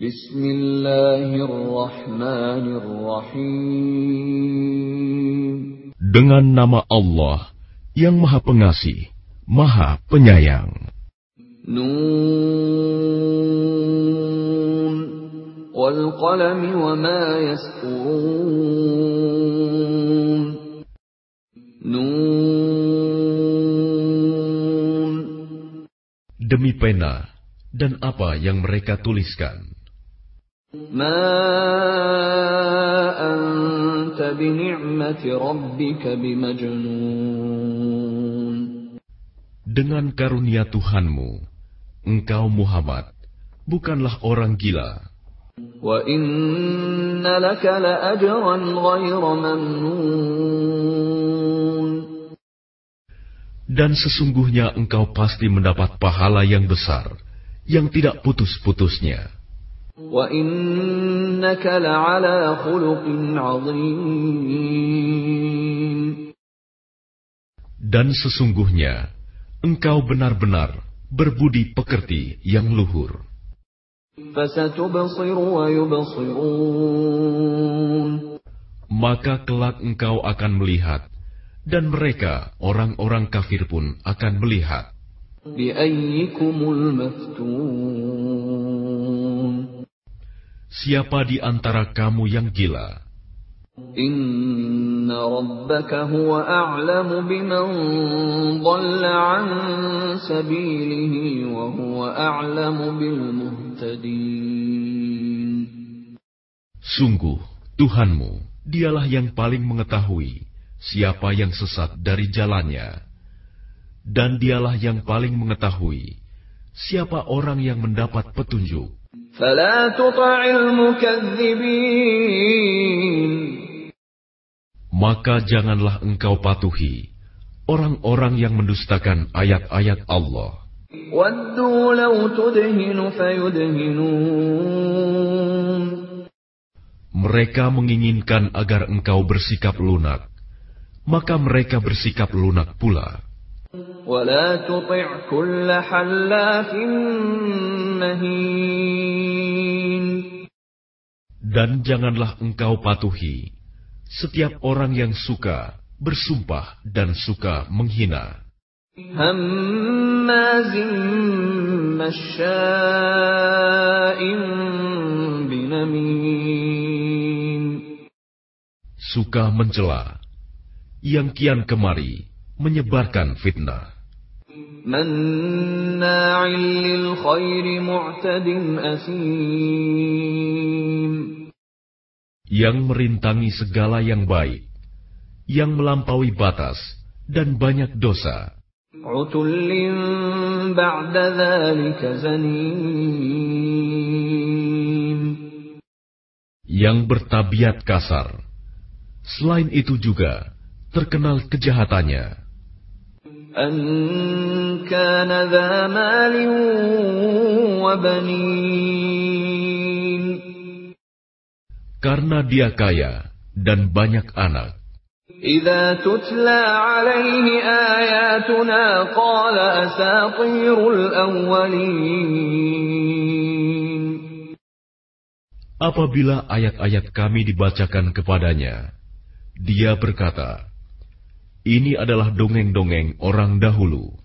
Bismillahirrahmanirrahim. Dengan nama Allah yang Maha Pengasih, Maha Penyayang. Nun wal qalami wa ma yasturun. Nun Demi pena dan apa yang mereka tuliskan. ما أنت بنعمة ربك بمجنون Dengan karunia Tuhanmu, engkau Muhammad bukanlah orang gila. وإن لك لأجرا غير ممنون Dan sesungguhnya engkau pasti mendapat pahala yang besar, yang tidak putus-putusnya. Dan sesungguhnya engkau benar-benar berbudi pekerti yang luhur. فستبصر ويبصرون Maka kelak engkau akan melihat, dan mereka, orang-orang kafir pun akan melihat. بأيكم المفتون Siapa di antara kamu yang gila? Inna rabbaka huwa a'lamu an sabilihi wa huwa a'lamu. Sungguh, Tuhanmu, dialah yang paling mengetahui siapa yang sesat dari jalannya. Dan dialah yang paling mengetahui siapa orang yang mendapat petunjuk. Maka janganlah engkau patuhi orang-orang yang mendustakan ayat-ayat Allah. Mereka menginginkan agar engkau bersikap lunak, maka mereka bersikap lunak pula. ولا تطع كل حلاف مهين Dan janganlah engkau patuhi setiap orang yang suka bersumpah dan suka menghina, هماز مشاء بنميم suka mencela, yang kian kemari menyebarkan fitnah. Yang merintangi segala yang baik, yang melampaui batas, dan banyak dosa. Yang bertabiat kasar. Selain itu juga, terkenal kejahatannya. أن كان ذا مال وبنين karena dia kaya dan banyak anak. إذا تتلى عليه آياتنا قال أساطير الأولين Apabila ayat-ayat kami dibacakan kepadanya, dia berkata, ini adalah dongeng-dongeng orang dahulu.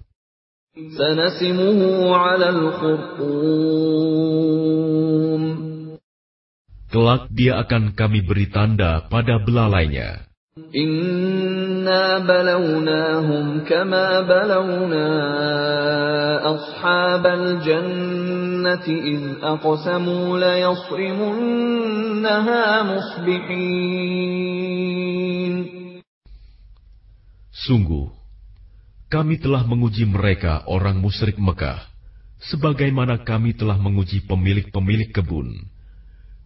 Kelak dia akan kami beri tanda pada belalainya. Inna balawnahum kama balawna ashabal jannati iz aqsamu la yasrimunnaha musbihin. Sungguh, kami telah menguji mereka orang musyrik Mekah, sebagaimana kami telah menguji pemilik-pemilik kebun.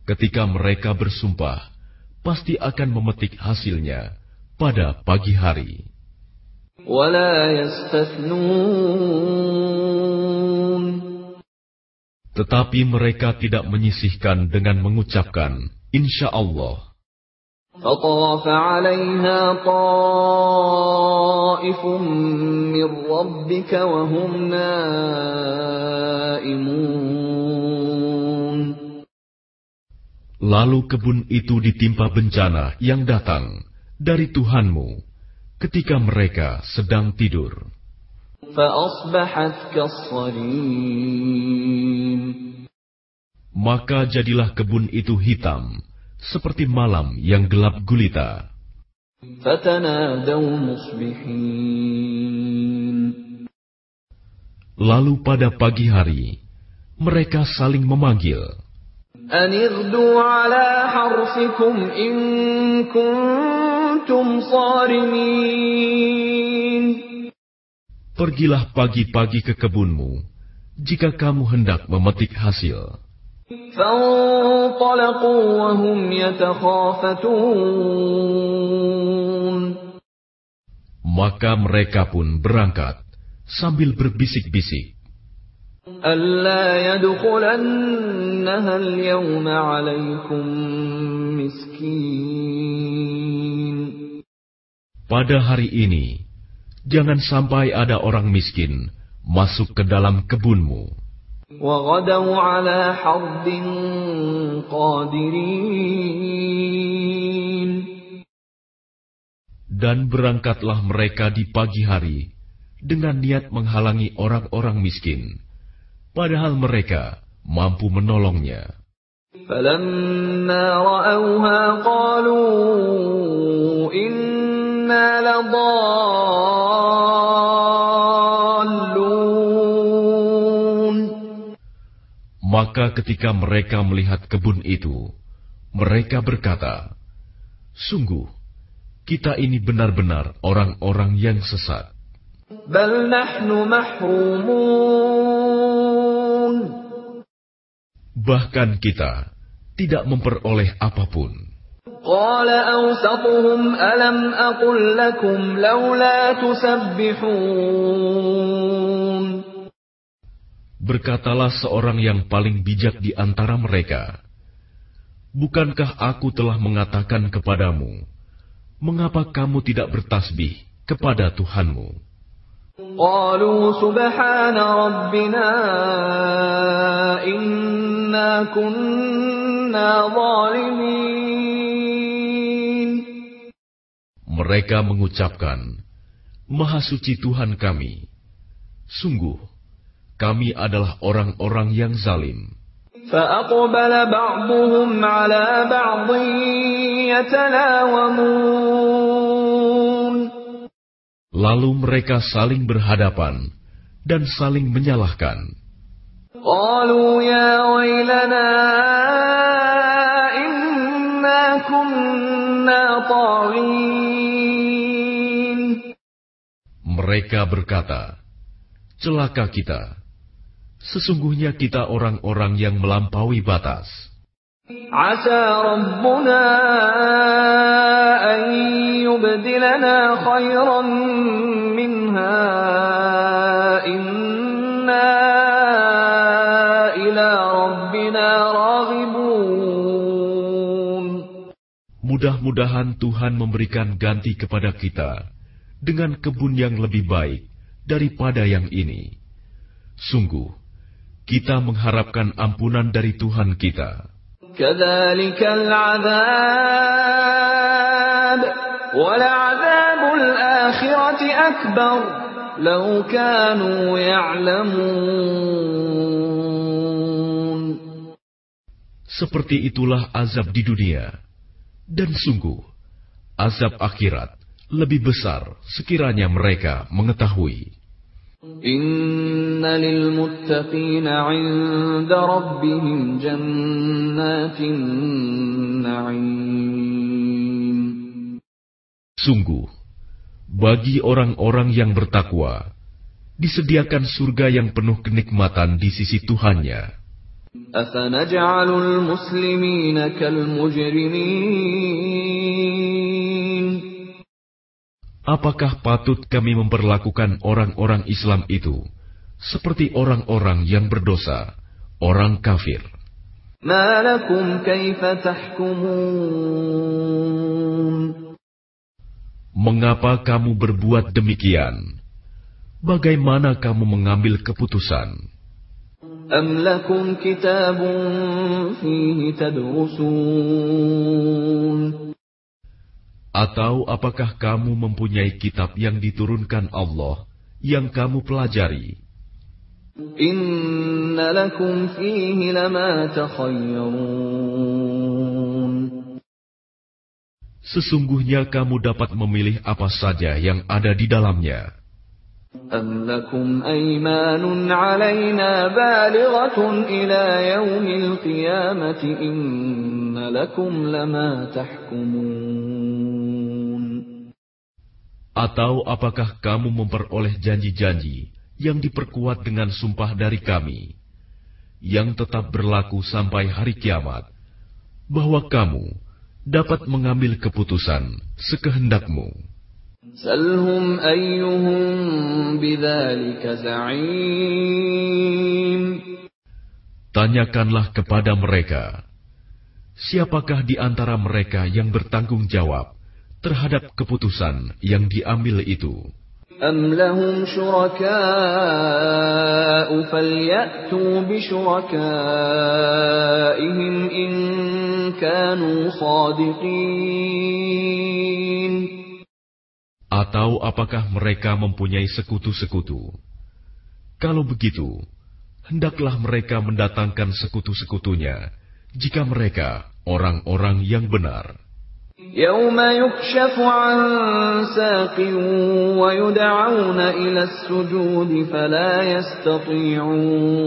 Ketika mereka bersumpah, pasti akan memetik hasilnya pada pagi hari. Tetapi mereka tidak menyisihkan dengan mengucapkan, Insya Allah. فطاف عليها طائف من ربك وهم نائمون Lalu kebun itu ditimpa bencana yang datang dari Tuhanmu ketika mereka sedang tidur. فأصبحت كالصريم Maka jadilah kebun itu hitam, seperti malam yang gelap gulita. Lalu pada pagi hari, mereka saling memanggil. Pergilah pagi-pagi ke kebunmu, jika kamu hendak memetik hasil. Maka mereka pun berangkat sambil berbisik-bisik. Pada hari ini, jangan sampai ada orang miskin masuk ke dalam kebunmu. وغدوا على حرد قادرين Dan berangkatlah mereka di pagi hari dengan niat menghalangi orang-orang miskin, padahal mereka mampu menolongnya. فلما رأوها قالوا إنا لضالون Maka ketika mereka melihat kebun itu, mereka berkata, Sungguh, kita ini benar-benar orang-orang yang sesat. Bahkan kita tidak memperoleh apa pun. Alam Berkatalah seorang yang paling bijak di antara mereka, Bukankah aku telah mengatakan kepadamu, mengapa kamu tidak bertasbih kepada Tuhanmu? قالوا سبحان ربنا إنا كنا ظالمين Mereka mengucapkan, Maha suci Tuhan kami. Sungguh, kami adalah orang-orang yang zalim. فأقبل بعضهم على بعض يتلاومون Lalu mereka saling berhadapan dan saling menyalahkan. قالوا يا ويلنا إنا كنا طاغين Mereka berkata, Celaka kita. Sesungguhnya kita orang-orang yang melampaui batas. عسى ربنا أن يبدلنا خيرا منها إنا إلى ربنا راغبون Mudah-mudahan Tuhan memberikan ganti kepada kita dengan kebun yang lebih baik daripada yang ini. Sungguh, kita mengharapkan ampunan dari Tuhan kita. Seperti itulah azab di dunia, dan sungguh azab akhirat lebih besar sekiranya mereka mengetahui. إن للمتقين عند ربهم جنات النعيم Sungguh, bagi orang-orang yang bertakwa, disediakan surga yang penuh kenikmatan di sisi Tuhannya. أفنجعل المسلمين كالمجرمين Apakah patut kami memperlakukan orang-orang Islam itu seperti orang-orang yang berdosa, orang kafir? ما لكم كيف تحكمون Mengapa kamu berbuat demikian? Bagaimana kamu mengambil keputusan? أم لكم كتاب فيه تدرسون Atau apakah kamu mempunyai kitab yang diturunkan Allah yang kamu pelajari? إن لكم فيه لما تخيرون Sesungguhnya kamu dapat memilih apa saja yang ada di dalamnya. أم لكم أيمان علينا بالغة إلى يوم القيامة إن لكم لما تحكمون atau apakah kamu memperoleh janji-janji yang diperkuat dengan sumpah dari kami, yang tetap berlaku sampai hari kiamat, bahwa kamu dapat mengambil keputusan sekehendakmu? Salhum ayyuhum za'im. Tanyakanlah kepada mereka, siapakah di antara mereka yang bertanggung jawab terhadap keputusan yang diambil itu? أم لهم شركاء فليأتوا بشركائهم إن كانوا صادقين Atau apakah mereka mempunyai sekutu-sekutu? Kalau begitu, hendaklah mereka mendatangkan sekutu-sekutunya jika mereka orang-orang yang benar. يوم يكشف عن ساق ويدعون إلى السجود فلا يستطيعون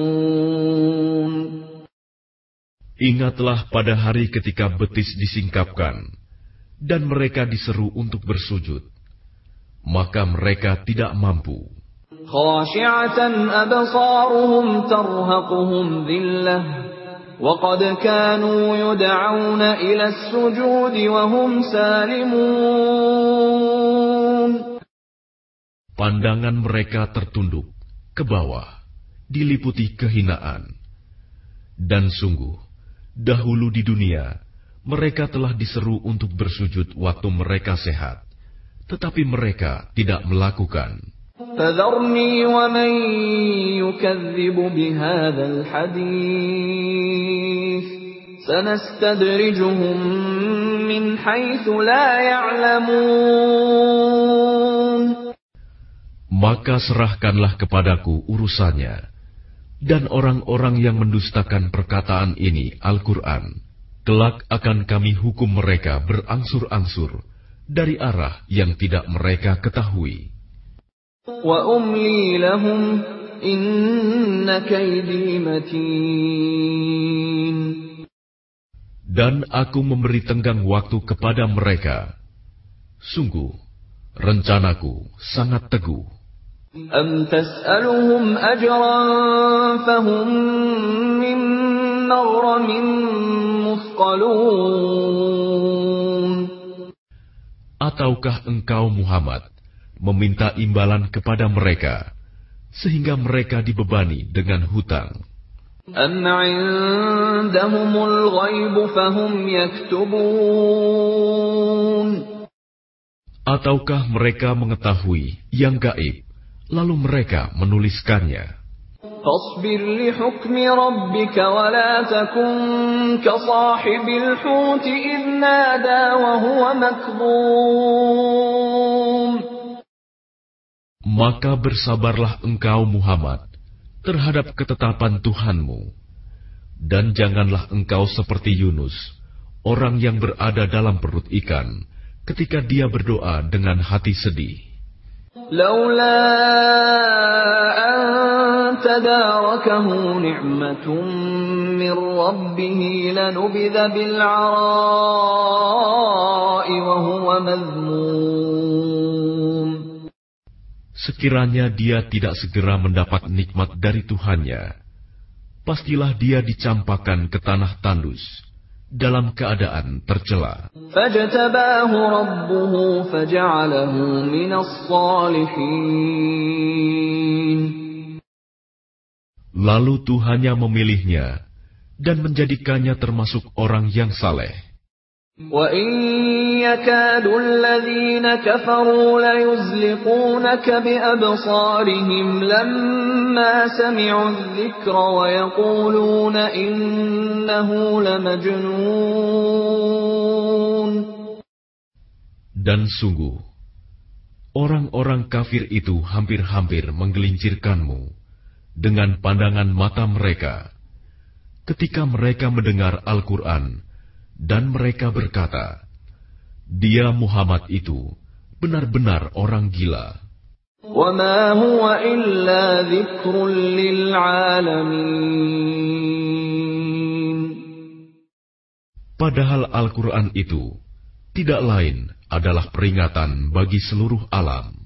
Ingatlah pada hari ketika betis disingkapkan dan mereka diseru untuk bersujud, maka mereka tidak mampu. خاشعة أبصارهم ترهقهم ذلة وقد كانوا يدعون إلى السجود وهم سالمون Pandangan mereka tertunduk ke bawah, diliputi kehinaan. Dan sungguh, dahulu di dunia, mereka telah diseru untuk bersujud waktu mereka sehat, tetapi mereka tidak melakukan. فذرني ومن يكذب بهذا الحديث سنستدرجهم من حيث لا يعلمون Maka serahkanlah kepadaku urusannya, dan orang-orang yang mendustakan perkataan ini, Al-Quran, kelak akan kami hukum mereka berangsur-angsur dari arah yang tidak mereka ketahui. وأملي لهم إن كيدي متين Dan aku memberi tenggang waktu kepada mereka. Sungguh, rencanaku sangat teguh. أم تسألهم أجرا فهم من مغرم مثقلون Ataukah engkau Muhammad meminta imbalan kepada mereka, sehingga mereka dibebani dengan hutang? أم عندهم الغيب فهم يكتبون Ataukah mereka mengetahui yang gaib, lalu mereka menuliskannya? فاصبر لحكم ربك ولا تكن كصاحب الحوت إذ نادى وهو مكظوم maka bersabarlah engkau Muhammad terhadap ketetapan Tuhanmu. Dan janganlah engkau seperti Yunus, orang yang berada dalam perut ikan, ketika dia berdoa dengan hati sedih. Min wa huwa Sekiranya dia tidak segera mendapat nikmat dari Tuhannya, pastilah dia dicampakkan ke tanah tandus dalam keadaan tercela. Lalu Tuhannya memilihnya dan menjadikannya termasuk orang yang saleh. وإن يكاد الذين كفروا ليزلقونك بأبصارهم لما سمعوا الذكر ويقولون إنه لمجنون Dan sungguh, orang-orang kafir itu hampir-hampir menggelincirkanmu dengan pandangan mata mereka ketika mereka mendengar Al-Quran dan mereka berkata, dia Muhammad itu benar-benar orang gila. Padahal Al-Quran itu tidak lain adalah peringatan bagi seluruh alam.